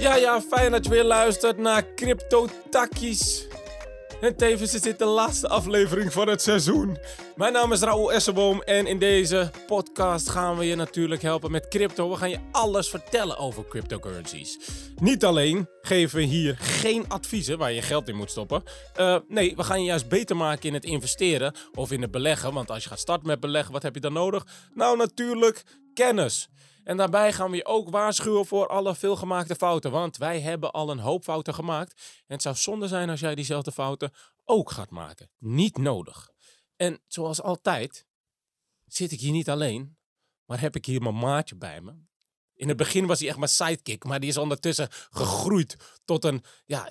Ja, ja, fijn dat je weer luistert naar Crypto Takkies. En tevens is dit de laatste aflevering van het seizoen. Mijn naam is Raoul Essenboom en in deze podcast gaan we je natuurlijk helpen met crypto. We gaan je alles vertellen over cryptocurrencies. Niet alleen geven we hier geen adviezen waar je geld in moet stoppen. Uh, nee, we gaan je juist beter maken in het investeren of in het beleggen. Want als je gaat starten met beleggen, wat heb je dan nodig? Nou, natuurlijk kennis. En daarbij gaan we je ook waarschuwen voor alle veelgemaakte fouten. Want wij hebben al een hoop fouten gemaakt. En het zou zonde zijn als jij diezelfde fouten ook gaat maken. Niet nodig. En zoals altijd zit ik hier niet alleen, maar heb ik hier mijn maatje bij me. In het begin was hij echt mijn sidekick, maar die is ondertussen gegroeid tot een, ja,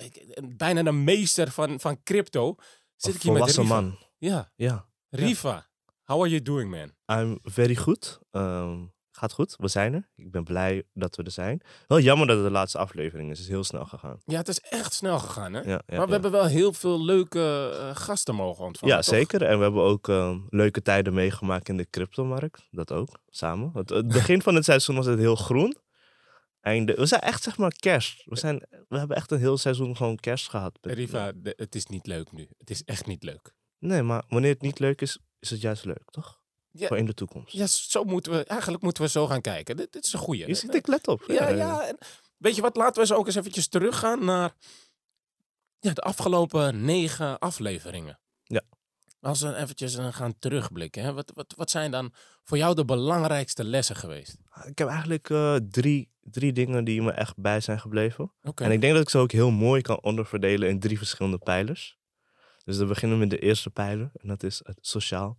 bijna een meester van, van crypto. Zit ik hier met Riva. man. Ja. Ja. Riva, how are you doing, man? I'm very good. Um, gaat goed. We zijn er. Ik ben blij dat we er zijn. Wel jammer dat het de laatste aflevering is. Het is heel snel gegaan. Ja, het is echt snel gegaan, hè? Ja, ja, maar we hebben wel heel veel leuke uh, gasten mogen ontvangen. Ja, toch? zeker. En we hebben ook uh, leuke tijden meegemaakt in de cryptomarkt. Dat ook, samen. Het, het begin van het seizoen was het heel groen. Einde, we zijn echt zeg maar kerst. We, zijn, we hebben echt een heel seizoen gewoon kerst gehad. Riva, het is niet leuk nu. Het is echt niet leuk. Nee, maar wanneer het niet leuk is, is het juist leuk, toch? Ja, voor in de toekomst. Ja, zo moeten we, eigenlijk moeten we zo gaan kijken. Dit, dit is een goeie. Je ziet, ik let op. Ja, ja. En weet je wat, laten we zo ook eens eventjes teruggaan naar ja, de afgelopen negen afleveringen. Ja. Als we eventjes gaan terugblikken. Hè? Wat, wat, wat zijn dan voor jou de belangrijkste lessen geweest? Ik heb eigenlijk uh, drie, drie dingen die me echt bij zijn gebleven. Okay. En ik denk dat ik ze ook heel mooi kan onderverdelen in drie verschillende pijlers. Dus we beginnen met de eerste pijler. En dat is het sociaal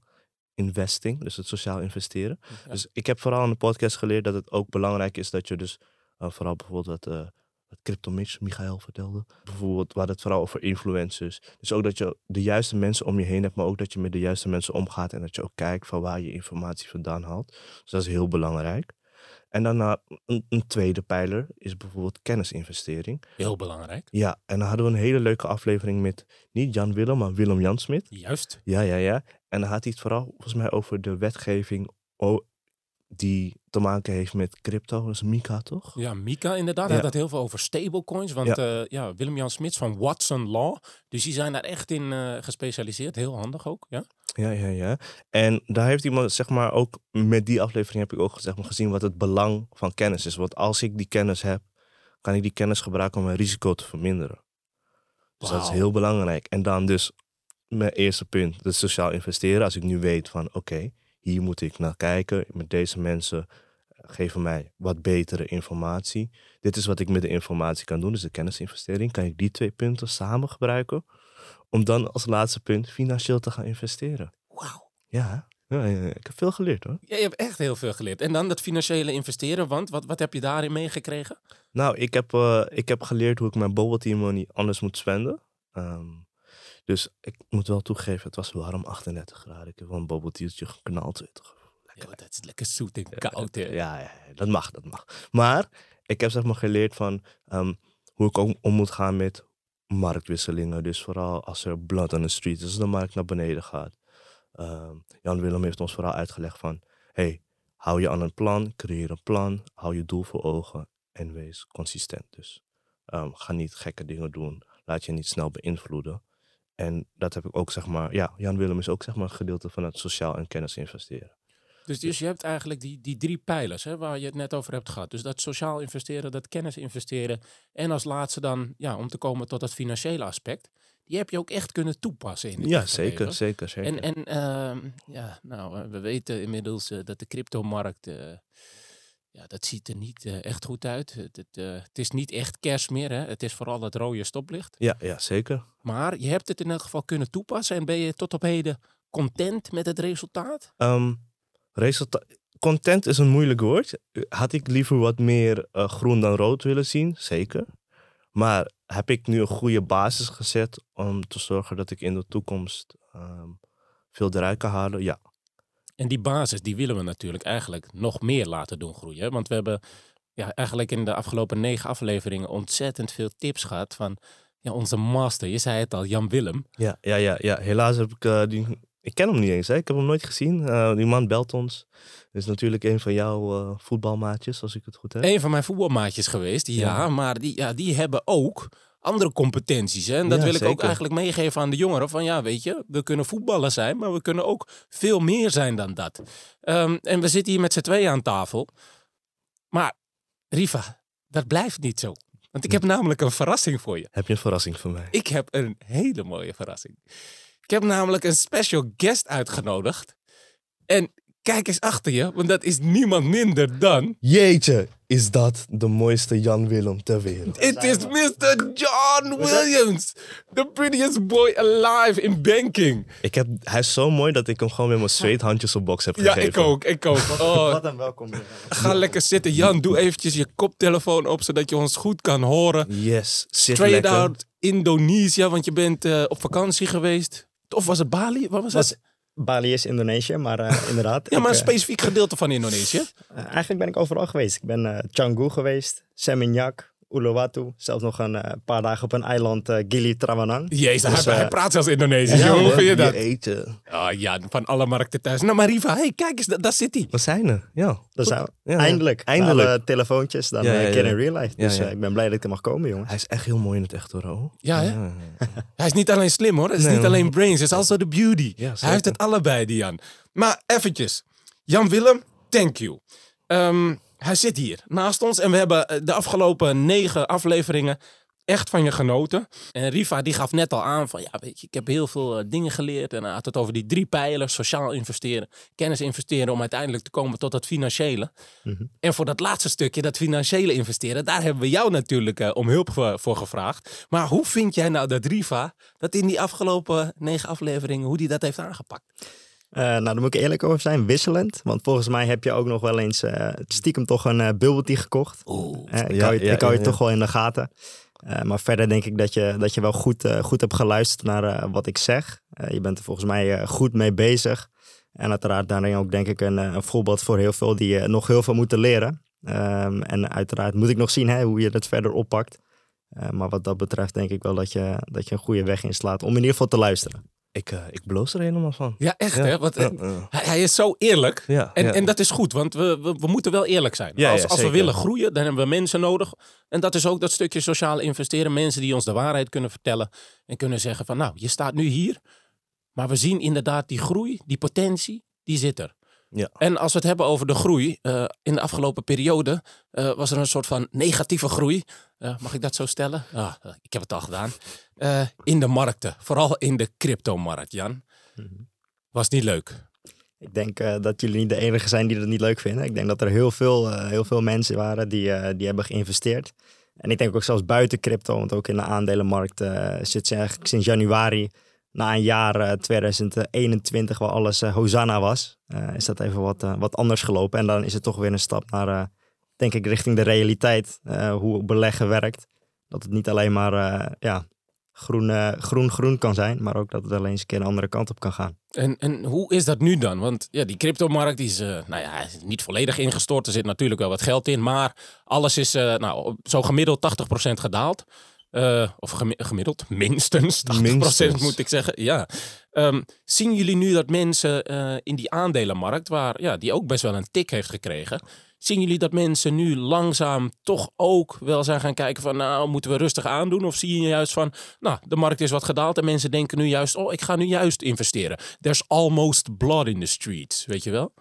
investing, dus het sociaal investeren. Ja. Dus ik heb vooral in de podcast geleerd dat het ook belangrijk is dat je dus uh, vooral bijvoorbeeld wat, uh, wat Crypto Mitch, Michael vertelde, bijvoorbeeld waar het vooral over influencers. Dus ook dat je de juiste mensen om je heen hebt, maar ook dat je met de juiste mensen omgaat en dat je ook kijkt van waar je informatie vandaan haalt. Dus dat is heel belangrijk. En uh, een, een, tweede pijler is bijvoorbeeld kennisinvestering. Heel belangrijk. Ja, en dan hadden we een hele leuke aflevering met niet Jan Willem, maar Willem Jan Smit. Juist. Ja, ja, ja. En dan had hij het vooral volgens mij over de wetgeving die te maken heeft met crypto. Dat is Mika, toch? Ja, Mika inderdaad. Hij ja. had het heel veel over stablecoins. Want ja. Uh, ja Willem-Jan Smits van Watson Law. Dus die zijn daar echt in uh, gespecialiseerd. Heel handig ook, ja. Ja, ja, ja. En daar heeft iemand, zeg maar, ook met die aflevering heb ik ook zeg maar, gezien wat het belang van kennis is. Want als ik die kennis heb, kan ik die kennis gebruiken om mijn risico te verminderen. Dus wow. dat is heel belangrijk. En dan dus mijn eerste punt, het sociaal investeren. Als ik nu weet van, oké, okay, hier moet ik naar kijken. Met deze mensen geven mij wat betere informatie. Dit is wat ik met de informatie kan doen, dus de kennisinvestering. Kan ik die twee punten samen gebruiken om dan als laatste punt financieel te gaan investeren. Wauw. Ja, ja, ja, ik heb veel geleerd hoor. Ja, je hebt echt heel veel geleerd. En dan dat financiële investeren, want wat, wat heb je daarin meegekregen? Nou, ik heb, uh, ik heb geleerd hoe ik mijn bubble tea money anders moet spenden. Um, dus ik moet wel toegeven, het was warm, 38 graden. Ik heb wel een bubble tea'tje geknald. Lekker. Dat is lekker zoet en koud. Hè? Ja, ja, dat mag, dat mag. Maar ik heb zeg maar geleerd van um, hoe ik ook om moet gaan met marktwisselingen. Dus vooral als er blood on the street is, als de markt naar beneden gaat. Um, Jan Willem heeft ons vooral uitgelegd van... hey, hou je aan een plan, creëer een plan, hou je doel voor ogen en wees consistent. Dus um, ga niet gekke dingen doen, laat je niet snel beïnvloeden. En dat heb ik ook, zeg maar... Ja, Jan Willem is ook zeg maar een gedeelte van het sociaal en kennis investeren. Dus, dus je hebt eigenlijk die, die drie pijlers hè, waar je het net over hebt gehad. Dus dat sociaal investeren, dat kennis investeren. En als laatste dan, ja, om te komen tot dat financiële aspect. Die heb je ook echt kunnen toepassen in Ja, zeker, zeker, zeker. En, en uh, ja, nou, we weten inmiddels uh, dat de cryptomarkt, uh, ja, dat ziet er niet uh, echt goed uit. Het, het, het, is niet echt cash meer, hè. Het is vooral het rode stoplicht. Ja, ja, zeker. Maar je hebt het in elk geval kunnen toepassen. En ben je tot op heden content met het resultaat? Um. Content is een moeilijk woord. Had ik liever wat meer uh, groen dan rood willen zien? Zeker. Maar heb ik nu een goede basis gezet om te zorgen dat ik in de toekomst ehm, veel eruit kan halen? Ja. En die basis, die willen we natuurlijk eigenlijk nog meer laten doen groeien. Want we hebben ja, eigenlijk in de afgelopen negen afleveringen ontzettend veel tips gehad van ja, onze master. Je zei het al, Jan Willem. Ja, ja, ja, ja. helaas heb ik eh, die. Ik ken hem niet eens, hè. ik heb hem nooit gezien. Eh, die man belt ons. Is natuurlijk een van jouw eh, voetbalmaatjes, als ik het goed heb. Een van mijn voetbalmaatjes geweest, ja, Ja. maar die, ja, die hebben ook andere competenties. Hè? En dat Ja, wil ik ook eigenlijk meegeven aan de jongeren. Van ja, weet je, we kunnen voetballer zijn, maar we kunnen ook veel meer zijn dan dat. Ehm, en we zitten hier met z'n tweeën aan tafel. Maar Riva, dat blijft niet zo. Want ik heb namelijk een verrassing voor je. Heb je een verrassing voor mij? Ik heb een hele mooie verrassing. Ik heb namelijk een special guest uitgenodigd. En kijk eens achter je, want dat is niemand minder dan... Jeetje, is dat de mooiste Jan Willem ter wereld? Het is Mr. John Williams, the prettiest boy alive in banking. Ik heb, hij is zo mooi dat ik hem gewoon met mijn zweethandjes op box heb Ja, gegeven. ik ook, ik ook. Oh, Wat een welkom. ga lekker zitten. Jan, doe eventjes je koptelefoon op, zodat je ons goed kan horen. Yes, zit Straight lekker. out Indonesië, want je bent eh, op vakantie geweest. Of was het Bali? Wat was Was, het? Bali is Indonesië, maar eh, inderdaad. Ja, ik, maar een eh, specifiek gedeelte van Indonesië. eh, eigenlijk ben ik overal geweest. Ik ben Canggu geweest, Seminyak, Uluwatu. Zelfs nog een eh, paar dagen op een eiland, eh, Gili Trawangan. Jezus, Dus, hij, eh, hij praat zelfs Indonesisch. Ja. Hoe vind je dat? eten. Ah, ja, van alle markten thuis. Nou, maar Riva, hey, kijk eens, da- daar zit hij. We zijn er, ja. Dat. Ja, ja. Eindelijk. Eindelijk. Alle telefoontjes, dan Ja, ja. in real life. Dus ik ben blij dat ik er mag komen, jongens. Hij is echt heel mooi in het echt hoor. Ja, hè? ja. Hij is niet alleen slim hoor, het is Nee, niet alleen brains, het is also the beauty. Hij heeft het allebei, die Jan. Maar eventjes, Jan Willem, thank you. Ehm, hij zit hier naast ons en we hebben eh, de afgelopen negen afleveringen echt van je genoten. En Riva die gaf net al aan van, ja weet je, ik heb heel veel eh, dingen geleerd. En hij had het over die drie pijlers, sociaal investeren, kennis investeren om uiteindelijk te komen tot dat financiële. Mhm. En voor dat laatste stukje, dat financiële investeren, daar hebben we jou natuurlijk eh, om hulp voor, voor gevraagd. Maar hoe vind jij nou dat Riva, dat in die afgelopen negen afleveringen, hoe die dat heeft aangepakt? Eh, nou, daar moet ik eerlijk over zijn, wisselend. Want volgens mij heb je ook nog wel eens eh, stiekem toch een tea gekocht. Oeh. Ik Ja, hou je, ja, ik hou je ja, toch wel in de gaten. Maar verder denk ik dat je, dat je wel goed, goed hebt geluisterd naar wat ik zeg. Je bent er volgens mij goed mee bezig. En uiteraard daarin ook denk ik een, een voorbeeld voor heel veel die nog heel veel moeten leren. Ehm, en uiteraard moet ik nog zien hè, hoe je dat verder oppakt. Maar wat dat betreft denk ik wel dat je, dat je een goede weg inslaat om in ieder geval te luisteren. Ik, eh, ik bloos er helemaal van. Ja, echt Ja, hè? Want, eh, ja, ja. hij, hij is zo eerlijk. Ja, En, en dat is goed, want we, we, we moeten wel eerlijk zijn. Ja, als als we willen groeien, dan hebben we mensen nodig. En dat is ook dat stukje sociaal investeren. Mensen die ons de waarheid kunnen vertellen. En kunnen zeggen van, nou, je staat nu hier. Maar we zien inderdaad die groei, die potentie, die zit er. Ja. En als we het hebben over de groei, eh, in de afgelopen periode was er een soort van negatieve groei. Eh, mag ik dat zo stellen? Ah, ik heb het al gedaan. Eh, in de markten, vooral in de cryptomarkt, Jan. Was niet leuk. Ik denk dat jullie niet de enige zijn die dat niet leuk vinden. Ik denk dat er heel veel, heel veel mensen waren die, die hebben geïnvesteerd. En ik denk ook zelfs buiten crypto, want ook in de aandelenmarkt zit ze eigenlijk sinds januari, na een jaar eh, 2021 waar alles Hosanna was, is dat even wat, wat anders gelopen. En dan is het toch weer een stap naar, denk ik, richting de realiteit, eh, hoe beleggen werkt. Dat het niet alleen maar eh, ja, groen, eh, groen groen kan zijn, maar ook dat het wel eens een keer een andere kant op kan gaan. En, en hoe is dat nu dan? Want ja, die cryptomarkt die is, nou ja, niet volledig ingestort. Er zit natuurlijk wel wat geld in. Maar alles is nou, zo gemiddeld 80% gedaald. Of gemi- gemiddeld, minstens 80% Minstens. moet ik zeggen. Ja. Ehm, zien jullie nu dat mensen in die aandelenmarkt, waar, ja, die ook best wel een tik heeft gekregen. Zien jullie dat mensen nu langzaam toch ook wel zijn gaan kijken van nou moeten we rustig aandoen? Of zie je juist van nou de markt is wat gedaald en mensen denken nu juist oh ik ga nu juist investeren. There's almost blood in the streets, weet je wel?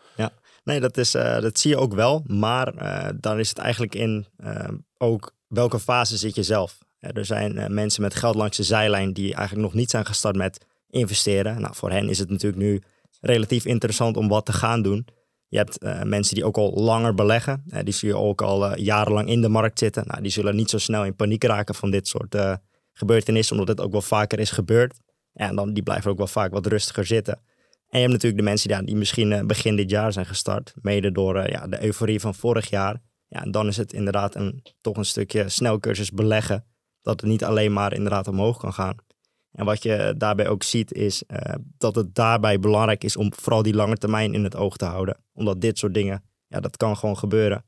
Nee, dat, is, eh, dat zie je ook wel. Maar eh, dan is het eigenlijk in eh, ook welke fase zit je zelf. Er zijn mensen met geld langs de zijlijn die eigenlijk nog niet zijn gestart met investeren. Nou, voor hen is het natuurlijk nu relatief interessant om wat te gaan doen. Je hebt eh, mensen die ook al langer beleggen. Eh, die zie je ook al eh, jarenlang in de markt zitten. Nou, die zullen niet zo snel in paniek raken van dit soort gebeurtenissen, omdat het ook wel vaker is gebeurd. En dan, die blijven ook wel vaak wat rustiger zitten. En je hebt natuurlijk de mensen ja, die misschien begin dit jaar zijn gestart. Mede door ja, de euforie van vorig jaar. Ja, en dan is het inderdaad een, toch een stukje snelcursus beleggen. Dat het niet alleen maar inderdaad omhoog kan gaan. En wat je daarbij ook ziet is eh, dat het daarbij belangrijk is om vooral die lange termijn in het oog te houden. Omdat dit soort dingen, ja, dat kan gewoon gebeuren.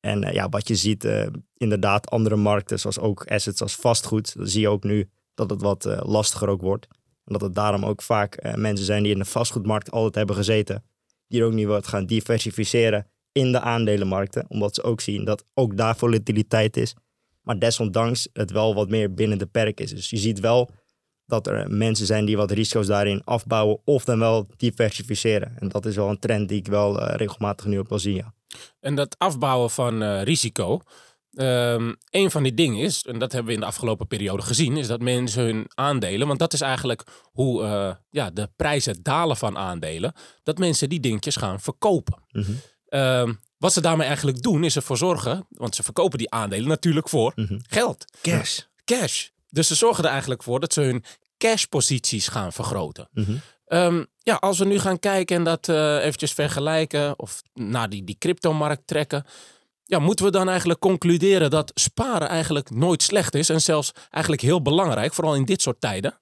En eh, ja, wat je ziet, eh, inderdaad, andere markten, zoals ook assets als vastgoed, dan zie je ook nu dat het wat lastiger ook wordt. En dat het daarom ook vaak mensen zijn die in de vastgoedmarkt altijd hebben gezeten, die er ook nu wat gaan diversificeren in de aandelenmarkten, omdat ze ook zien dat ook daar volatiliteit is. Maar desondanks het wel wat meer binnen de perk is. Dus je ziet wel dat er mensen zijn die wat risico's daarin afbouwen of dan wel diversificeren. En dat is wel een trend die ik wel eh, regelmatig nu ook wel zie. Ja. En dat afbouwen van eh, risico. ehm, een van die dingen is, en dat hebben we in de afgelopen periode gezien, is dat mensen hun aandelen, want dat is eigenlijk hoe eh, ja, de prijzen dalen van aandelen, dat mensen die dingetjes gaan verkopen. Mhm. Ehm, wat ze daarmee eigenlijk doen, is ervoor zorgen, want ze verkopen die aandelen natuurlijk voor Mhm. geld, Cash. cash. Dus ze zorgen er eigenlijk voor dat ze hun cashposities gaan vergroten. Mhm. Ehm, ja, als we nu gaan kijken en dat eh eventjes vergelijken of naar die, die cryptomarkt trekken. Ja, moeten we dan eigenlijk concluderen dat sparen eigenlijk nooit slecht is en zelfs eigenlijk heel belangrijk, vooral in dit soort tijden?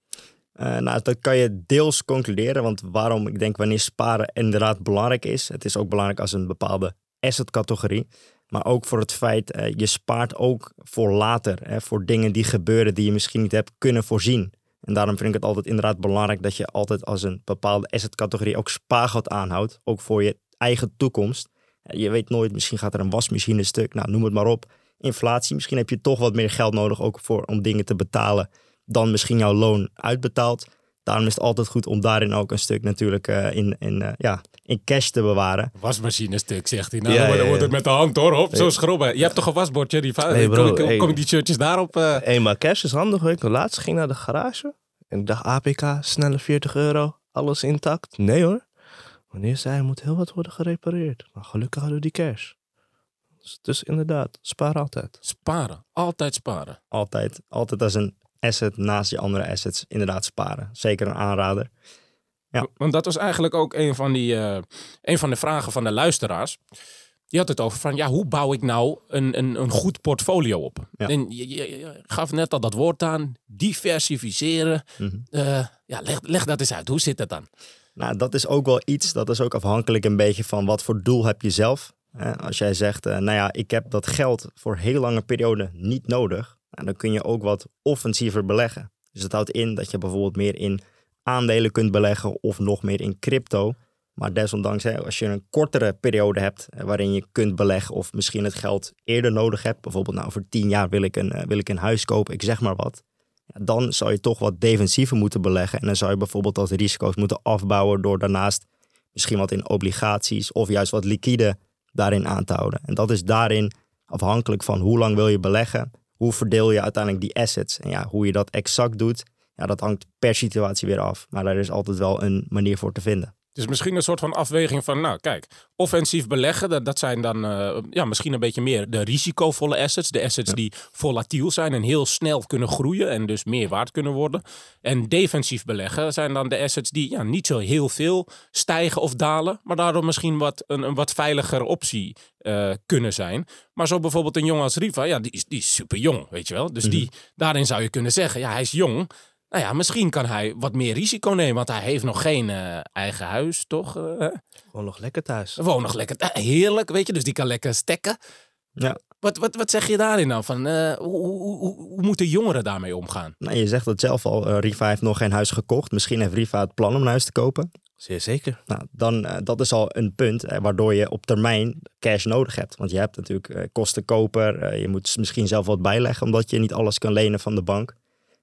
Eh, nou, dat kan je deels concluderen. Want waarom ik denk wanneer sparen inderdaad belangrijk is. Het is ook belangrijk als een bepaalde assetcategorie. Maar ook voor het feit, eh, je spaart ook voor later. Hè, voor dingen die gebeuren die je misschien niet hebt kunnen voorzien. En daarom vind ik het altijd inderdaad belangrijk dat je altijd als een bepaalde assetcategorie ook spaargeld aanhoudt. Ook voor je eigen toekomst. Je weet nooit, misschien gaat er een wasmachine stuk. Nou, noem het maar op. Inflatie, misschien heb je toch wat meer geld nodig ook voor, om dingen te betalen dan misschien jouw loon uitbetaalt. Daarom is het altijd goed om daarin ook een stuk natuurlijk eh, in, in, eh, ja, in cash te bewaren. Wasmachine stuk, zegt hij. Nou, Ja, dan wordt- ja, wordt ja. het met de hand hoor, op, zo schrobben. Je hebt toch een wasbordje? Die Nee, bro, kom, kom, hey. kom die shirtjes daarop? eh? Hé, maar cash is handig. Ik laatst ging naar de garage. En ik dacht, APK, snelle 40 euro. Alles intact. Nee hoor. Wanneer zei, moet heel wat worden gerepareerd. Maar gelukkig hadden we die cash. Dus, dus inderdaad, spaar altijd. Sparen, altijd sparen. Altijd, altijd als een asset naast je andere assets inderdaad sparen. Zeker een aanrader. Ja. Want dat was eigenlijk ook een van, die, eh, een van de vragen van de luisteraars. Die had het over van, ja, hoe bouw ik nou een, een, een goed portfolio op? Ja. En je, je- je gaf net al dat woord aan, diversificeren. Mhm. Eh, ja, leg, leg dat eens uit. Hoe zit dat dan? Nou, dat is ook wel iets, dat is ook afhankelijk een beetje van wat voor doel heb je zelf. Als jij zegt, eh, nou ja, ik heb dat geld voor heel lange periode niet nodig. Nou, dan kun je ook wat offensiever beleggen. Dus dat houdt in dat je bijvoorbeeld meer in aandelen kunt beleggen of nog meer in crypto. Maar desondanks, hè, als je een kortere periode hebt waarin je kunt beleggen of misschien het geld eerder nodig hebt. Bijvoorbeeld, nou, voor tien jaar wil ik een, eh, wil ik een huis kopen, ik zeg maar wat. Dan zou je toch wat defensiever moeten beleggen. En dan zou je bijvoorbeeld dat risico's moeten afbouwen door daarnaast misschien wat in obligaties of juist wat liquide daarin aan te houden. En dat is daarin afhankelijk van hoe lang wil je beleggen, hoe verdeel je uiteindelijk die assets. En ja, hoe je dat exact doet, ja, dat hangt per situatie weer af. Maar daar is altijd wel een manier voor te vinden. Dus misschien een soort van afweging van, nou kijk, offensief beleggen, dat, dat zijn dan eh, ja, misschien een beetje meer de risicovolle assets. De assets die volatiel zijn en heel snel kunnen groeien en dus meer waard kunnen worden. En defensief beleggen zijn dan de assets die ja, niet zo heel veel stijgen of dalen, maar daardoor misschien wat, een, een wat veiliger optie eh, kunnen zijn. Maar zo bijvoorbeeld een jongen als Riva, ja, die is, die is super jong, weet je wel. Dus die, daarin zou je kunnen zeggen, ja, hij is jong. Nou ja, misschien kan hij wat meer risico nemen, want hij heeft nog geen eh, eigen huis, toch? Eh, Gewoon nog lekker thuis. Woon nog lekker. eh, heerlijk, weet je, dus die kan lekker stekken. Ja. Wat, wat, wat zeg je daarin dan? Van, eh, hoe, hoe, hoe, hoe moeten jongeren daarmee omgaan? Nou, je zegt het zelf al, eh, Riva heeft nog geen huis gekocht. Misschien heeft Riva het plan om een huis te kopen. Zeer zeker. Nou, dan, dat is al een punt eh, waardoor je op termijn cash nodig hebt. Want je hebt natuurlijk kostenkoper. eh, je moet misschien zelf wat bijleggen omdat je niet alles kan lenen van de bank.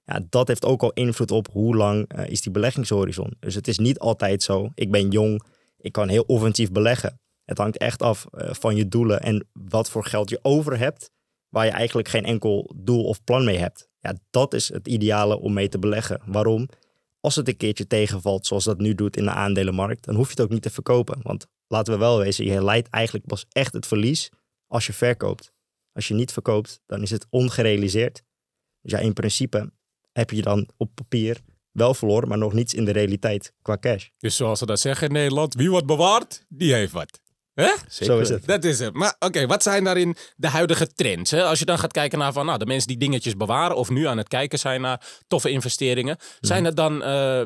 Ja, dat heeft ook al invloed op hoe lang eh, is die beleggingshorizon. Dus het is niet altijd zo. Ik ben jong, ik kan heel offensief beleggen. Het hangt echt af eh, van je doelen en wat voor geld je over hebt, waar je eigenlijk geen enkel doel of plan mee hebt. Ja, dat is het ideale om mee te beleggen. Waarom? Als het een keertje tegenvalt, zoals dat nu doet in de aandelenmarkt, dan hoef je het ook niet te verkopen. Want laten we wel wezen, je leidt eigenlijk pas echt het verlies als je verkoopt. Als je niet verkoopt, dan is het ongerealiseerd. Dus ja, in principe heb je dan op papier wel verloren, maar nog niets in de realiteit qua cash. Dus zoals ze dat zeggen in Nederland, wie wat bewaart, die heeft wat. Hè? Zeker Zo is het. Dat is het. Maar oké, wat zijn daarin de huidige trends? Hè? Als je dan gaat kijken naar van, nou, de mensen die dingetjes bewaren of nu aan het kijken zijn naar toffe investeringen. Zijn het dan eh,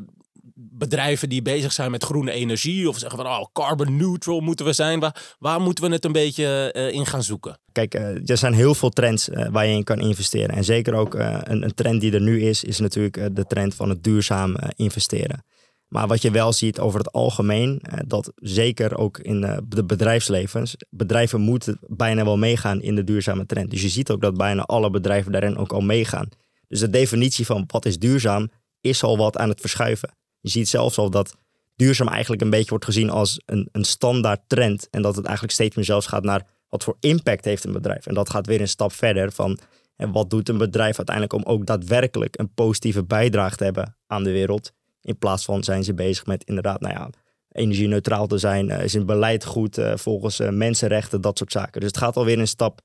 bedrijven die bezig zijn met groene energie of zeggen van, oh, carbon neutral moeten we zijn? Waar, waar moeten we het een beetje eh, in gaan zoeken? Kijk, eh, er zijn heel veel trends eh, waar je in kan investeren. En zeker ook een, een trend die er nu is, is natuurlijk de trend van het duurzaam investeren. Maar wat je wel ziet over het algemeen, dat zeker ook in de bedrijfslevens, bedrijven moeten bijna wel meegaan in de duurzame trend. Dus je ziet ook dat bijna alle bedrijven daarin ook al meegaan. Dus de definitie van wat is duurzaam, is al wat aan het verschuiven. Je ziet zelfs al dat duurzaam eigenlijk een beetje wordt gezien als een, een standaard trend. En dat het eigenlijk steeds meer zelfs gaat naar wat voor impact heeft een bedrijf. En dat gaat weer een stap verder van en wat doet een bedrijf uiteindelijk om ook daadwerkelijk een positieve bijdrage te hebben aan de wereld. In plaats van zijn ze bezig met inderdaad, nou ja, energie-neutraal te zijn. eh, is hun beleid goed eh, volgens eh, mensenrechten, dat soort zaken. Dus het gaat alweer een stap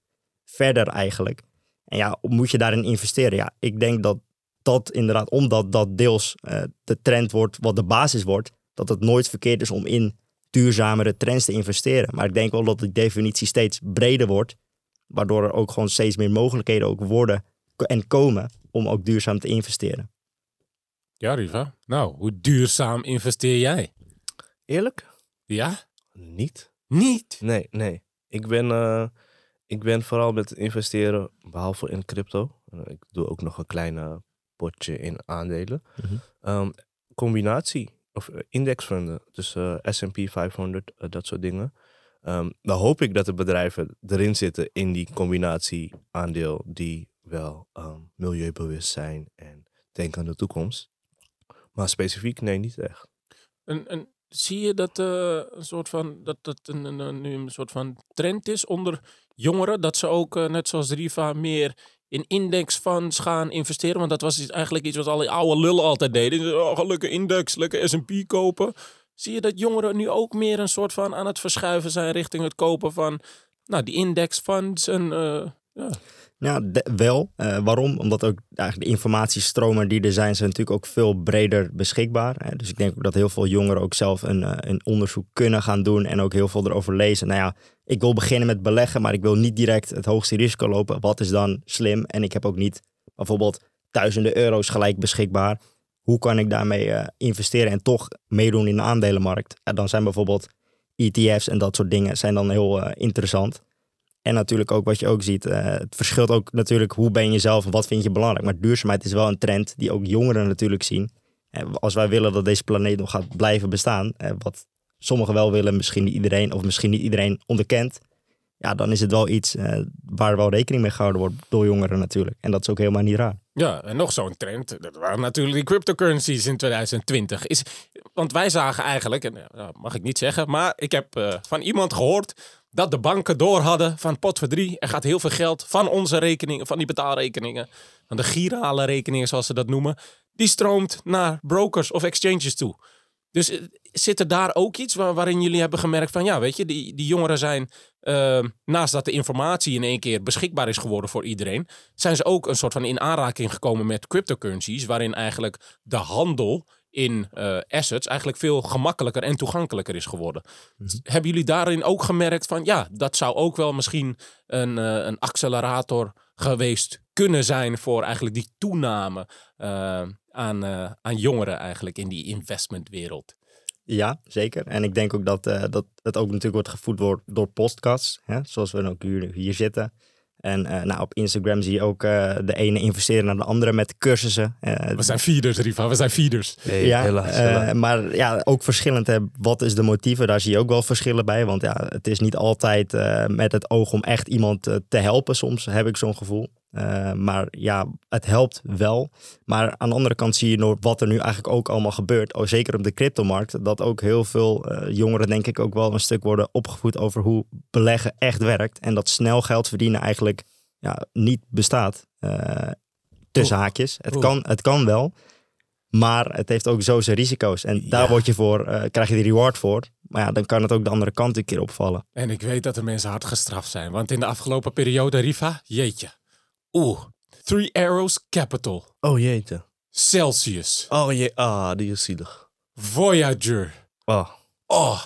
verder eigenlijk. En ja, moet je daarin investeren? Ja, ik denk dat dat inderdaad, omdat dat deels eh, de trend wordt, wat de basis wordt, dat het nooit verkeerd is om in duurzamere trends te investeren. Maar ik denk wel dat die definitie steeds breder wordt, waardoor er ook gewoon steeds meer mogelijkheden ook worden en komen om ook duurzaam te investeren. Ja, Riva. Nou, hoe duurzaam investeer jij? Eerlijk? Ja? Niet. Niet? Nee, nee. Ik ben, eh, ik ben vooral met investeren, behalve in crypto. Eh, ik doe ook nog een klein potje in aandelen. Mhm. Ehm, combinatie of indexfunding, dus eh, S&P 500, eh, dat soort dingen. Ehm, dan hoop ik dat de bedrijven erin zitten in die combinatie aandeel die wel ehm, milieubewust zijn en denken aan de toekomst. Maar specifiek, nee, niet echt. En, en zie je dat eh, een soort van dat dat een, een, een- nu een soort van trend is onder jongeren dat ze ook eh, net zoals Riva meer in indexfunds gaan investeren? Want dat was eigenlijk iets wat alle oude lullen altijd deden. Oh, lekker index, lekker S&P kopen. Zie je dat jongeren nu ook meer een soort van aan het verschuiven zijn richting het kopen van nou, die indexfunds en eh, ja. Wel. Eh, waarom? Omdat ook eigenlijk de informatiestromen die er zijn, zijn natuurlijk ook veel breder beschikbaar. Hè. Dus ik denk ook dat heel veel jongeren ook zelf een, eh, een onderzoek kunnen gaan doen en ook heel veel erover lezen. Nou ja, ik wil beginnen met beleggen, maar ik wil niet direct het hoogste risico lopen. Wat is dan slim? En ik heb ook niet bijvoorbeeld duizenden euro's gelijk beschikbaar. Hoe kan ik daarmee eh, investeren en toch meedoen in de aandelenmarkt? En dan zijn bijvoorbeeld ETF's en dat soort dingen zijn dan heel interessant. En natuurlijk ook wat je ook ziet, eh, het verschilt ook natuurlijk hoe ben je zelf en wat vind je belangrijk. Maar duurzaamheid is wel een trend die ook jongeren natuurlijk zien. En als wij willen dat deze planeet nog gaat blijven bestaan, eh, wat sommigen wel willen, misschien niet iedereen, of misschien niet iedereen onderkent. Ja, dan is het wel iets eh, waar wel rekening mee gehouden wordt door jongeren natuurlijk. En dat is ook helemaal niet raar. Ja, en nog zo'n trend. Dat waren natuurlijk die cryptocurrencies in 2020. Is, want wij zagen eigenlijk, en ja, mag ik niet zeggen, maar ik heb eh, van iemand gehoord dat de banken door hadden van pot. Er gaat heel veel geld van onze rekeningen, van die betaalrekeningen, van de girale rekeningen zoals ze dat noemen, die stroomt naar brokers of exchanges toe. Dus eh, zit er daar ook iets waar- waarin jullie hebben gemerkt van ja, weet je, die, die jongeren zijn, eh, naast dat de informatie in één keer beschikbaar is geworden voor iedereen, zijn ze ook een soort van in aanraking gekomen met cryptocurrencies, waarin eigenlijk de handel in eh, assets eigenlijk veel gemakkelijker en toegankelijker is geworden. Hebben jullie daarin ook gemerkt van ja, dat zou ook wel misschien een, eh, een accelerator geweest kunnen zijn voor eigenlijk die toename eh, aan, aan jongeren eigenlijk in die investmentwereld? Ja, zeker. En ik denk ook dat, dat het ook natuurlijk wordt gevoed door, door podcasts, hè? zoals we ook hier, hier zitten. En eh, nou, op Instagram zie je ook eh, de ene investeren naar de andere met cursussen. Eh, We zijn feeders, Riva, we zijn feeders. Nee, ja, helaas. eh, helaas. maar ja, ook verschillend. Hè. Wat is de motieven? Daar zie je ook wel verschillen bij. Want ja, het is niet altijd eh, met het oog om echt iemand te helpen. Soms heb ik zo'n gevoel. Eh, maar ja, het helpt wel. Maar aan de andere kant zie je nog wat er nu eigenlijk ook allemaal gebeurt. Oh, zeker op de cryptomarkt. Dat ook heel veel eh, jongeren denk ik ook wel een stuk worden opgevoed over hoe beleggen echt werkt. En dat snel geld verdienen eigenlijk ja, niet bestaat. Eh, tussen haakjes. Het kan, het kan wel. Maar het heeft ook zo zijn risico's. En daar Ja. word je voor, krijg je de reward voor. Maar ja, dan kan het ook de andere kant een keer opvallen. En ik weet dat er mensen hard gestraft zijn. Want in de afgelopen periode, Riva, jeetje. Oeh, Three Arrows Capital, Oh jeetje. Celsius, Oh jee. Ah, die is zielig. Voyager. Oh. Oh,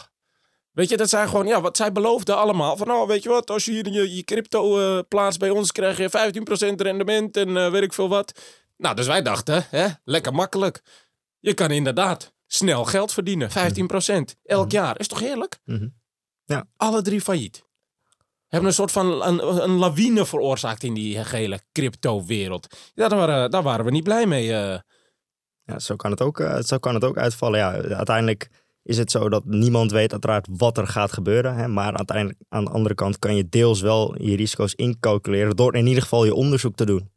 Weet je, dat zijn gewoon, ja, wat zij beloofden allemaal. Van, oh, weet je wat, als je hier je, je crypto eh, plaatst bij ons, krijg je 15% rendement en eh, weet ik veel wat. Nou, dus wij dachten, hè, lekker makkelijk. Je kan inderdaad snel geld verdienen. 15% elk jaar. Is toch heerlijk? Mhm. Ja. Alle drie failliet. Hebben een soort van een, een lawine veroorzaakt in die gehele crypto-wereld. Daar, waren, daar waren we niet blij mee. eh. Ja, zo kan het ook, eh, zo kan het ook uitvallen. Ja, uiteindelijk is het zo dat niemand weet uiteraard wat er gaat gebeuren. Hè? Maar uiteindelijk aan de andere kant kan je deels wel je risico's incalculeren door in ieder geval je onderzoek te doen.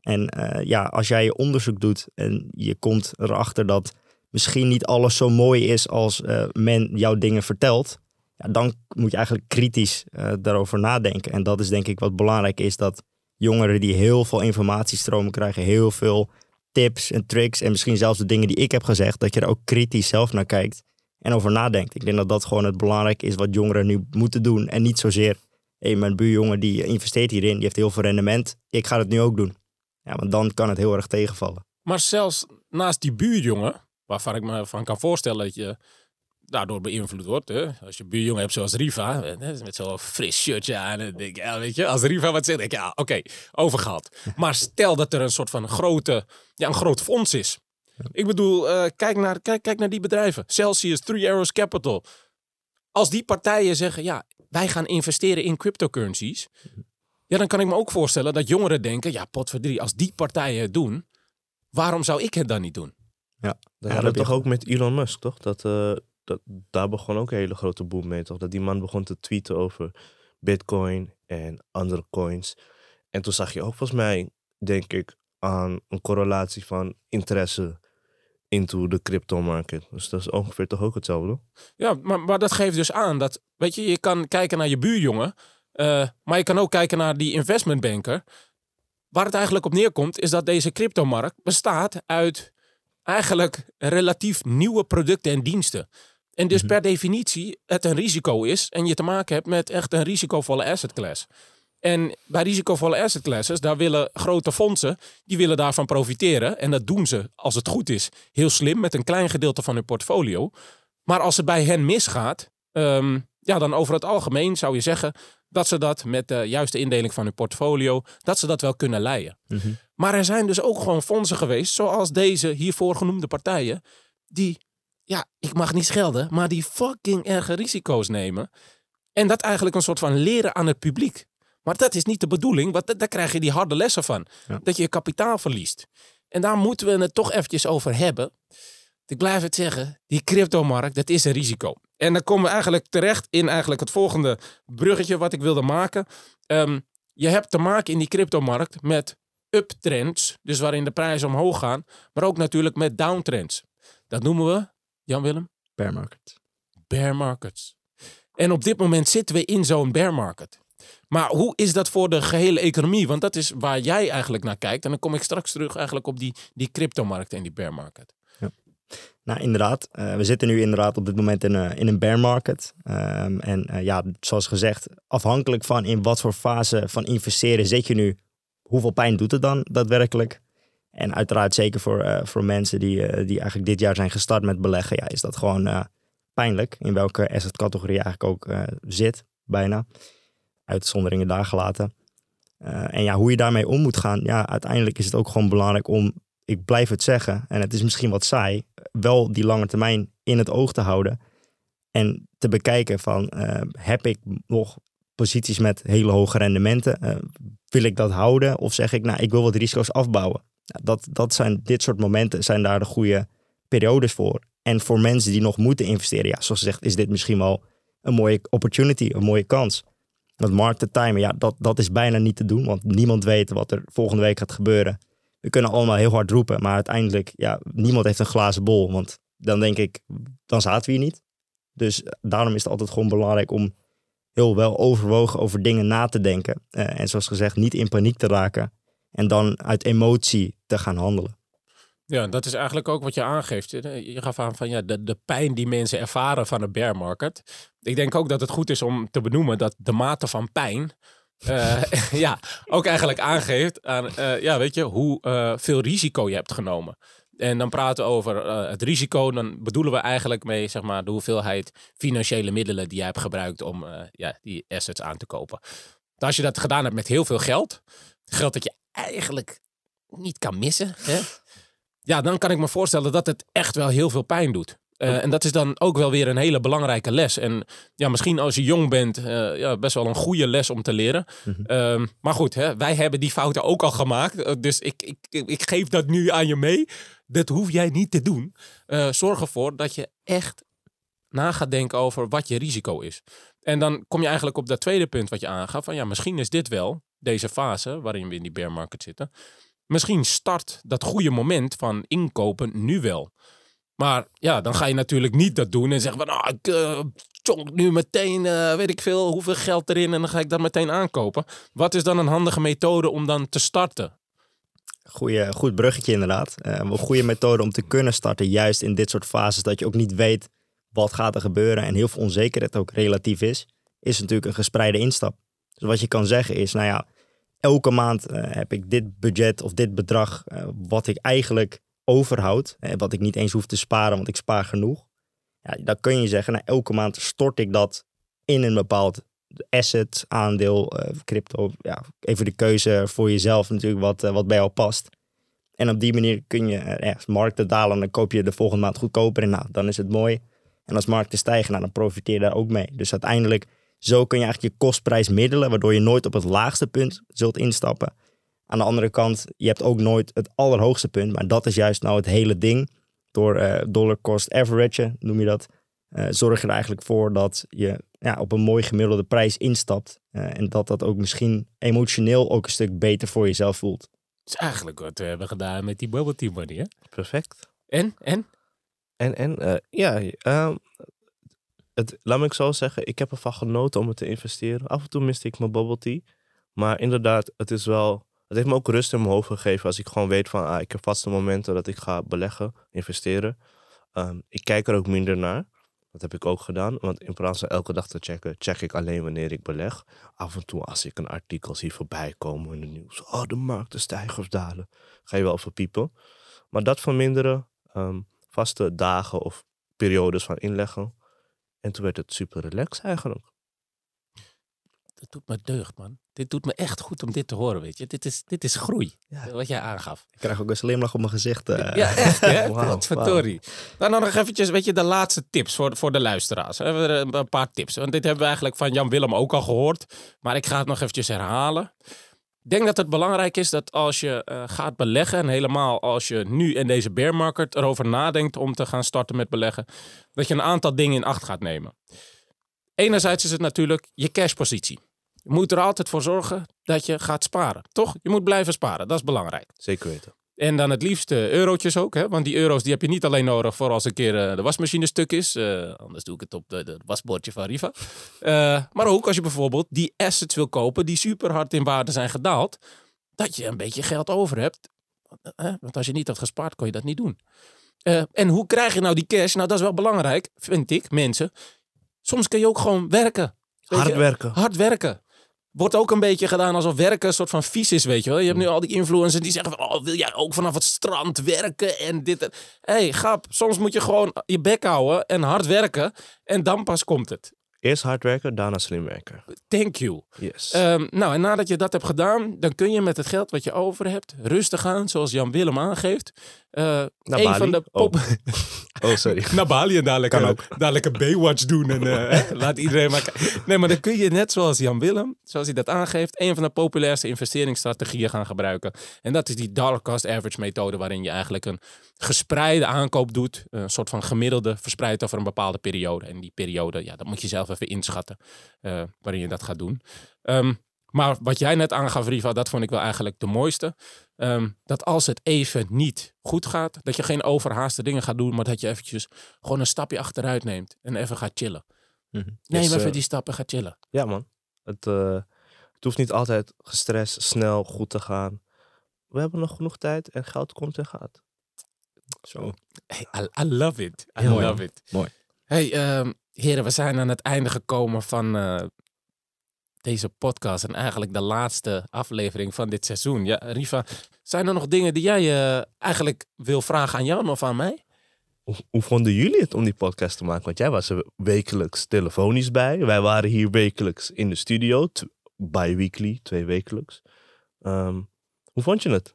En eh, ja, als jij je onderzoek doet en je komt erachter dat misschien niet alles zo mooi is als men jouw dingen vertelt, ja, dan moet je eigenlijk kritisch eh, daarover nadenken. En dat is denk ik wat belangrijk is, dat jongeren die heel veel informatiestromen krijgen, heel veel tips en tricks en misschien zelfs de dingen die ik heb gezegd, dat je er ook kritisch zelf naar kijkt en over nadenkt. Ik denk dat dat gewoon het belangrijk is wat jongeren nu moeten doen en niet zozeer, hé, mijn buurjongen die investeert hierin, die heeft heel veel rendement, ik ga het nu ook doen. Ja, want dan kan het heel erg tegenvallen. Maar zelfs naast die buurjongen, waarvan ik me van kan voorstellen dat je daardoor beïnvloed wordt. Hè? Als je buurjongen hebt zoals Riva, hè, met zo'n fris shirtje aan. En denk, ik, ja, weet je, als Riva wat zegt, denk ik, ja, oké, overgehaald. Maar stel dat er een soort van grote, ja, een groot fonds is. Ik bedoel, eh, kijk, naar, kijk, kijk naar die bedrijven. Celsius, Three Arrows Capital. Als die partijen zeggen, ja, wij gaan investeren in cryptocurrencies. Ja, dan kan ik me ook voorstellen dat jongeren denken, ja, potverdrie, als die partijen het doen, waarom zou ik het dan niet doen? Dat Ja, hadden dat we heb toch ook met Elon Musk, toch? Dat, eh, dat, daar begon ook een hele grote boom mee, toch? Dat die man begon te tweeten over bitcoin en andere coins. En toen zag je ook volgens mij, denk ik, aan een correlatie van interesse into de crypto market. Dus dat is ongeveer toch ook hetzelfde? Ja, maar, maar dat geeft dus aan dat, weet je, je kan kijken naar je buurjongen, eh, maar je kan ook kijken naar die investmentbanker. Waar het eigenlijk op neerkomt, is dat deze cryptomarkt bestaat uit eigenlijk relatief nieuwe producten en diensten. En dus per definitie het een risico is en je te maken hebt met echt een risicovolle asset class. En bij risicovolle asset classes, daar willen grote fondsen, die willen daarvan profiteren. En dat doen ze, als het goed is, heel slim met een klein gedeelte van hun portfolio. Maar als het bij hen misgaat, ehm, ja, dan over het algemeen zou je zeggen dat ze dat met de juiste indeling van hun portfolio, dat ze dat wel kunnen leiden. Maar er zijn dus ook gewoon fondsen geweest, zoals deze hiervoor genoemde partijen, die, ja, ik mag niet schelden, maar die fucking erge risico's nemen. En dat eigenlijk een soort van leren aan het publiek. Maar dat is niet de bedoeling, want da- daar krijg je die harde lessen van. Ja. Dat je je kapitaal verliest. En daar moeten we het toch eventjes over hebben. Ik blijf het zeggen, die cryptomarkt, dat is een risico. En dan komen we eigenlijk terecht in eigenlijk het volgende bruggetje wat ik wilde maken. Ehm, je hebt te maken in die cryptomarkt met uptrends, dus waarin de prijzen omhoog gaan, maar ook natuurlijk met downtrends. Dat noemen we, Jan-Willem, Bear market. bear markets. En op dit moment zitten we in zo'n bear market. Maar hoe is dat voor de gehele economie? Want dat is waar jij eigenlijk naar kijkt. En dan kom ik straks terug eigenlijk op die, die cryptomarkt en die bear market. Nou, inderdaad. Eh, we zitten nu inderdaad op dit moment in, een in een bear market. Ehm, en eh, ja, zoals gezegd, afhankelijk van in wat voor fase van investeren zit je nu, hoeveel pijn doet het dan daadwerkelijk? En uiteraard zeker voor, eh, voor mensen die, eh, die eigenlijk dit jaar zijn gestart met beleggen, ja, is dat gewoon eh, pijnlijk. In welke assetcategorie eigenlijk ook zit, bijna. Uitzonderingen daar gelaten. En ja, hoe je daarmee om moet gaan, ja, uiteindelijk is het ook gewoon belangrijk om, ik blijf het zeggen, en het is misschien wat saai, wel die lange termijn in het oog te houden. En te bekijken van, heb ik nog posities met hele hoge rendementen? Wil ik dat houden? Of zeg ik, nou, ik wil wat risico's afbouwen? Nou, dat, dat zijn, dit soort momenten zijn daar de goede periodes voor. En voor mensen die nog moeten investeren, ja, zoals gezegd, is dit misschien wel een mooie opportunity, een mooie kans. Want market timen, ja, dat, dat is bijna niet te doen, want niemand weet wat er volgende week gaat gebeuren. We kunnen allemaal heel hard roepen, maar uiteindelijk, ja, niemand heeft een glazen bol. Want dan denk ik, dan zaten we hier niet. Dus daarom is het altijd gewoon belangrijk om heel wel overwogen over dingen na te denken. Eh, en zoals gezegd, niet in paniek te raken. En dan uit emotie te gaan handelen. Ja, dat is eigenlijk ook wat je aangeeft. Je gaf aan van ja, de, de pijn die mensen ervaren van een bear market. Ik denk ook dat het goed is om te benoemen dat de mate van pijn. eh, ja, ook eigenlijk aangeeft aan, eh, ja, weet je, hoe eh, veel risico je hebt genomen. En dan praten we over eh, het risico. Dan bedoelen we eigenlijk mee zeg maar, de hoeveelheid financiële middelen die jij hebt gebruikt om eh, ja, die assets aan te kopen. Als je dat gedaan hebt met heel veel geld, geld dat je eigenlijk niet kan missen, hè? ja, dan kan ik me voorstellen dat het echt wel heel veel pijn doet. Uh, en dat is dan ook wel weer een hele belangrijke les. En ja, misschien als je jong bent, uh, ja, best wel een goede les om te leren. Mm -hmm. uh, maar goed, hè, wij hebben die fouten ook al gemaakt. Dus ik, ik, ik geef dat nu aan je mee. Dat hoef jij niet te doen. Uh, zorg ervoor dat je echt na gaat denken over wat je risico is. En dan kom je eigenlijk op dat tweede punt wat je aangaf. Van ja, misschien is dit wel, deze fase waarin we in die bear market zitten. Misschien start dat goede moment van inkopen nu wel. Maar ja, dan ga je natuurlijk niet dat doen en zeggen van, nou, ik uh, nu meteen, uh, weet ik veel, hoeveel geld erin en dan ga ik dat meteen aankopen. Wat is dan een handige methode om dan te starten? Goeie, goed bruggetje inderdaad. Uh, een goede methode om te kunnen starten, juist in dit soort fases, dat je ook niet weet wat gaat er gebeuren en heel veel onzekerheid ook relatief is, is natuurlijk een gespreide instap. Dus wat je kan zeggen is, nou ja, elke maand heb ik dit budget of dit bedrag wat ik eigenlijk overhoud, hè, wat ik niet eens hoef te sparen, want ik spaar genoeg. Ja, dan kun je zeggen, nou, elke maand stort ik dat in een bepaald asset, aandeel, crypto. Ja, even de keuze voor jezelf natuurlijk wat, wat bij jou past. En op die manier kun je, als markten dalen, dan koop je de volgende maand goedkoper. En nou, dan is het mooi. En als markten stijgen, nou, dan profiteer je daar ook mee. Dus uiteindelijk, zo kun je eigenlijk je kostprijs middelen, waardoor je nooit op het laagste punt zult instappen. Aan de andere kant, je hebt ook nooit het allerhoogste punt, maar dat is juist nou het hele ding. Door uh, dollar cost average, noem je dat, uh, zorg je er eigenlijk voor dat je ja, op een mooi gemiddelde prijs instapt. Uh, en dat dat ook misschien emotioneel ook een stuk beter voor jezelf voelt. Dat is eigenlijk wat we hebben gedaan met die bubble tea money, hè? Perfect. En? En? En, en ja, um, het, laat me ik zo zeggen, ik heb ervan genoten om het te investeren. Af en toe miste ik mijn bubble. Maar inderdaad, het is wel het heeft me ook rust in mijn hoofd gegeven als ik gewoon weet van ah, ik heb vaste momenten dat ik ga beleggen, investeren. Um, ik kijk er ook minder naar. Dat heb ik ook gedaan. Want in plaats van elke dag te checken, check ik alleen wanneer ik beleg. Af en toe als ik een artikel zie voorbij komen in de nieuws. Oh, de markten stijgen of dalen. Ga je wel verpiepen. Maar dat verminderen, um, vaste dagen of periodes van inleggen. En toen werd het super relaxed eigenlijk dat doet me deugd, man. Dit doet me echt goed om dit te horen, weet je. Dit is, dit is groei, ja. wat jij aangaf. Ik krijg ook een slimlach op mijn gezicht. Uh. Ja, echt, hè? wow. Wow. Nou, dan nog eventjes, weet je, de laatste tips voor, voor de luisteraars. Een paar tips. Want dit hebben we eigenlijk van Jan Willem ook al gehoord. Maar ik ga het nog eventjes herhalen. Denk dat het belangrijk is dat als je uh, gaat beleggen, en helemaal als je nu in deze bear market erover nadenkt om te gaan starten met beleggen, dat je een aantal dingen in acht gaat nemen. Enerzijds is het natuurlijk je cashpositie. Je moet er altijd voor zorgen dat je gaat sparen. Toch? Je moet blijven sparen. Dat is belangrijk. Zeker weten. En dan het liefst eurotjes ook. Hè? Want die euro's die heb je niet alleen nodig voor als een keer uh, de wasmachine stuk is. Uh, anders doe ik het op het wasbordje van Riva. maar ook als je bijvoorbeeld die assets wil kopen die super hard in waarde zijn gedaald. Dat je een beetje geld over hebt. want als je niet had gespaard, kon je dat niet doen. en hoe krijg je nou die cash? Nou, dat is wel belangrijk, vind ik, mensen. Soms kun je ook gewoon werken. Hard werken. Hard werken wordt ook een beetje gedaan alsof werken een soort van vies is, weet je wel. Je hebt nu al die influencers die zeggen van, oh, wil jij ook vanaf het strand werken en dit en... Hé, hey, grap, soms moet je gewoon je bek houden en hard werken en dan pas komt het. Eerst hard werken, daarna slim werken. Thank you. Yes. Um, nou, en nadat je dat hebt gedaan, dan kun je met het geld wat je over hebt rustig gaan, zoals Jan Willem aangeeft. Uh, Naar een Bali? van de pop... Oh. oh, sorry. Naar Bali en dadelijk, Kan dadelijk een Baywatch doen en eh, laat iedereen maar... Nee, maar dan kun je net zoals Jan Willem, zoals hij dat aangeeft, een van de populairste investeringsstrategieën gaan gebruiken. En dat is die dollar cost average methode, waarin je eigenlijk een gespreide aankoop doet. Een soort van gemiddelde verspreid over een bepaalde periode. En die periode, ja, dat moet je zelf even inschatten eh, waarin je dat gaat doen. Ehm, maar wat jij net aangaf, Riva, dat vond ik wel eigenlijk de mooiste. Ehm, dat als het even niet goed gaat, dat je geen overhaaste dingen gaat doen, maar dat je eventjes gewoon een stapje achteruit neemt en even gaat chillen. Mhm. Neem Dus, even eh, die stappen, ga chillen. Ja, man. Het, eh, het hoeft niet altijd gestrest, snel, goed te gaan. We hebben nog genoeg tijd en geld komt en gaat. Zo. Hey, I, I love it. I Heel mooi, love it. Mooi. Hey, ehm, heren, we zijn aan het einde gekomen van eh, deze podcast. En eigenlijk de laatste aflevering van dit seizoen. Ja, Riva, Zijn er nog dingen die jij eh, eigenlijk wil vragen aan Jan of aan mij? Hoe, hoe vonden jullie het om die podcast te maken? Want jij was er wekelijks telefonisch bij. Wij waren hier wekelijks in de studio. Bi-weekly, twee wekelijks. Ehm, hoe vond je het?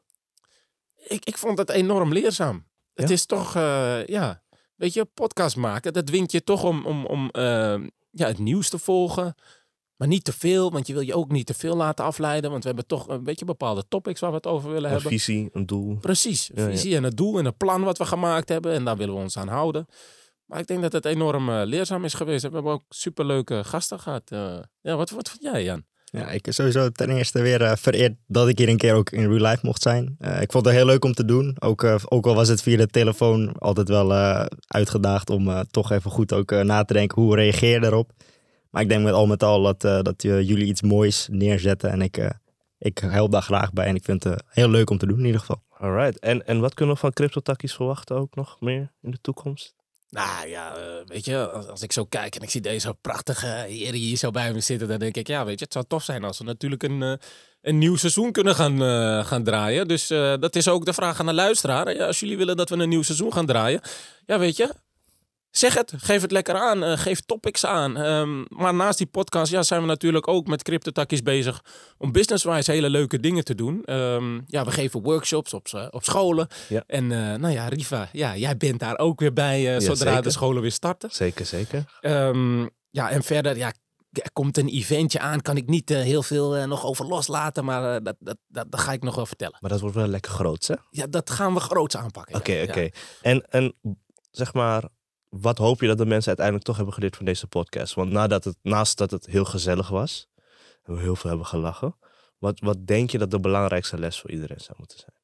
Ik, ik vond het enorm leerzaam. Het is toch, eh, ja, weet je, podcast maken, dat dwingt je toch om, om, om eh, ja, het nieuws te volgen. Maar niet te veel, want je wil je ook niet te veel laten afleiden. Want we hebben toch een beetje bepaalde topics waar we het over willen Een hebben. visie, een doel. Precies, ja. visie en het doel en het plan wat we gemaakt hebben. En daar willen we ons aan houden. Maar ik denk dat het enorm eh, leerzaam is geweest. We hebben ook superleuke gasten gehad. Eh, ja, wat, wat vond jij, Jan? Ja, ik sowieso ten eerste weer eh, vereerd dat ik hier een keer ook in real life mocht zijn. Eh, ik vond het heel leuk om te doen. Ook, ook al was het via de telefoon altijd wel eh, uitgedaagd om eh, toch even goed ook na te denken hoe reageer je erop. Maar ik denk met al met al dat, eh, dat eh, jullie iets moois neerzetten. En ik, eh, ik help daar graag bij. En ik vind het heel leuk om te doen in ieder geval. Alright. En, en wat kunnen we van CryptoTakkies verwachten ook nog meer in de toekomst? Nou ja, eh, weet je, als, als ik zo kijk en ik zie deze prachtige heren hier zo bij me zitten, dan denk ik, ja, weet je, het zou tof zijn als we natuurlijk een, een nieuw seizoen kunnen gaan, gaan draaien. Dus eh, dat is ook de vraag aan de luisteraar. Ja, als jullie willen dat we een nieuw seizoen gaan draaien, ja, weet je, zeg het, geef het lekker aan, eh, geef topics aan. Ehm, maar naast die podcast ja, zijn we natuurlijk ook met CryptoTakkies bezig om business-wise hele leuke dingen te doen. Ehm, ja, we geven workshops op, s- op scholen. Ja. En eh, nou ja, Riva, ja, jij bent daar ook weer bij eh, zodra zeker. de scholen weer starten. Zeker, zeker. Ehm, ja, en verder, ja, er komt een eventje aan. Kan ik niet eh, heel veel eh, nog over loslaten, maar eh, dat, dat, dat, dat ga ik nog wel vertellen. Maar dat wordt wel lekker groot, hè? Ja, dat gaan we groots aanpakken. Oké, ja. oké. En, en zeg maar, wat hoop je dat de mensen uiteindelijk toch hebben geleerd van deze podcast? Want nadat het, naast dat het heel gezellig was, en we heel veel hebben gelachen, wat, wat denk je dat de belangrijkste les voor iedereen zou moeten zijn?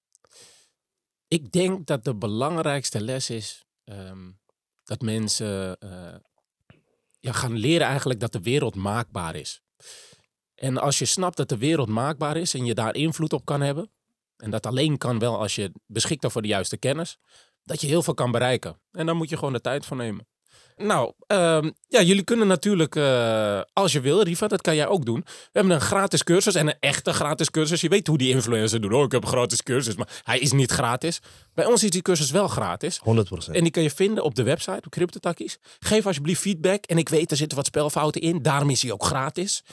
Ik denk dat de belangrijkste les is ehm, dat mensen eh, ja, gaan leren eigenlijk dat de wereld maakbaar is. En als je snapt dat de wereld maakbaar is en je daar invloed op kan hebben, en dat alleen kan wel als je beschikt over de juiste kennis, dat je heel veel kan bereiken. En daar moet je gewoon de tijd voor nemen. Nou, ehm, ja, jullie kunnen natuurlijk, eh, als je wil, Riva, dat kan jij ook doen. We hebben een gratis cursus en een echte gratis cursus. Je weet hoe die influencer doen. Oh, ik heb een gratis cursus, maar hij is niet gratis. Bij ons is die cursus wel gratis. 100%. En die kan je vinden op de website, op CryptoTakkies. Geef alsjeblieft feedback. En ik weet, er zitten wat spelfouten in. Daarom is hij ook gratis.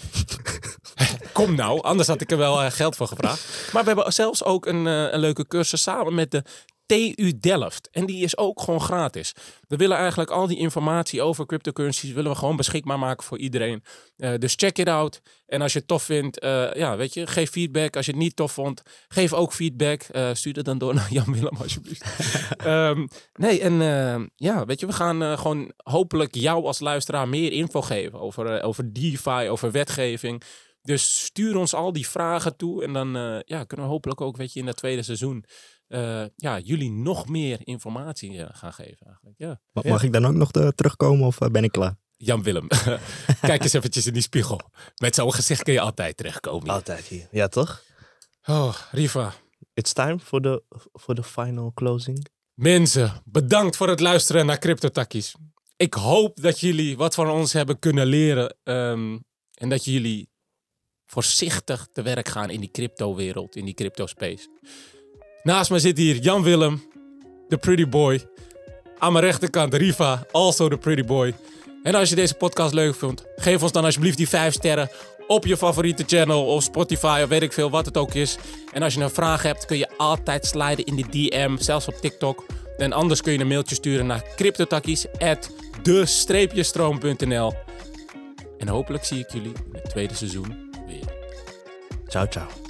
Kom nou, anders had ik er wel eh, geld voor gevraagd. Maar we hebben zelfs ook een, eh, een leuke cursus samen met de TU Delft. En die is ook gewoon gratis. We willen eigenlijk al die informatie over cryptocurrencies willen we gewoon beschikbaar maken voor iedereen. Eh, dus check it out. En als je het tof vindt, eh, ja, weet je, geef feedback. Als je het niet tof vond, geef ook feedback. Eh, stuur het dan door naar Jan Willem, alsjeblieft. Ehm, nee, en ja, weet je, we gaan gewoon hopelijk jou als luisteraar meer info geven over, over DeFi, over wetgeving. Dus stuur ons al die vragen toe en dan ja, kunnen we hopelijk ook, weet je, in dat tweede seizoen eh, ja, jullie nog meer informatie eh, gaan geven eigenlijk. Ja. Ma- Ja. Mag ik dan ook nog eh, terugkomen of ben ik klaar? Jan Willem, kijk eens eventjes in die spiegel. Met zo'n gezicht kun je altijd terechtkomen. hier. Altijd hier. Ja, toch? Oh, Riva. It's time for the, for the final closing. Mensen, bedankt voor het luisteren naar CryptoTakkies. Ik hoop dat jullie wat van ons hebben kunnen leren. ehm, en dat jullie voorzichtig te werk gaan in die crypto-wereld, in die crypto-space. Naast me zit hier Jan Willem, de pretty boy. Aan mijn rechterkant Riva, also the pretty boy. En als je deze podcast leuk vond, geef ons dan alsjeblieft die 5 sterren op je favoriete channel of Spotify of weet ik veel wat het ook is. En als je een vraag hebt, kun je altijd sliden in de DM, zelfs op TikTok. En anders kun je een mailtje sturen naar cryptotakkies@de-stroom.nl. En hopelijk zie ik jullie in het tweede seizoen weer. Ciao, ciao.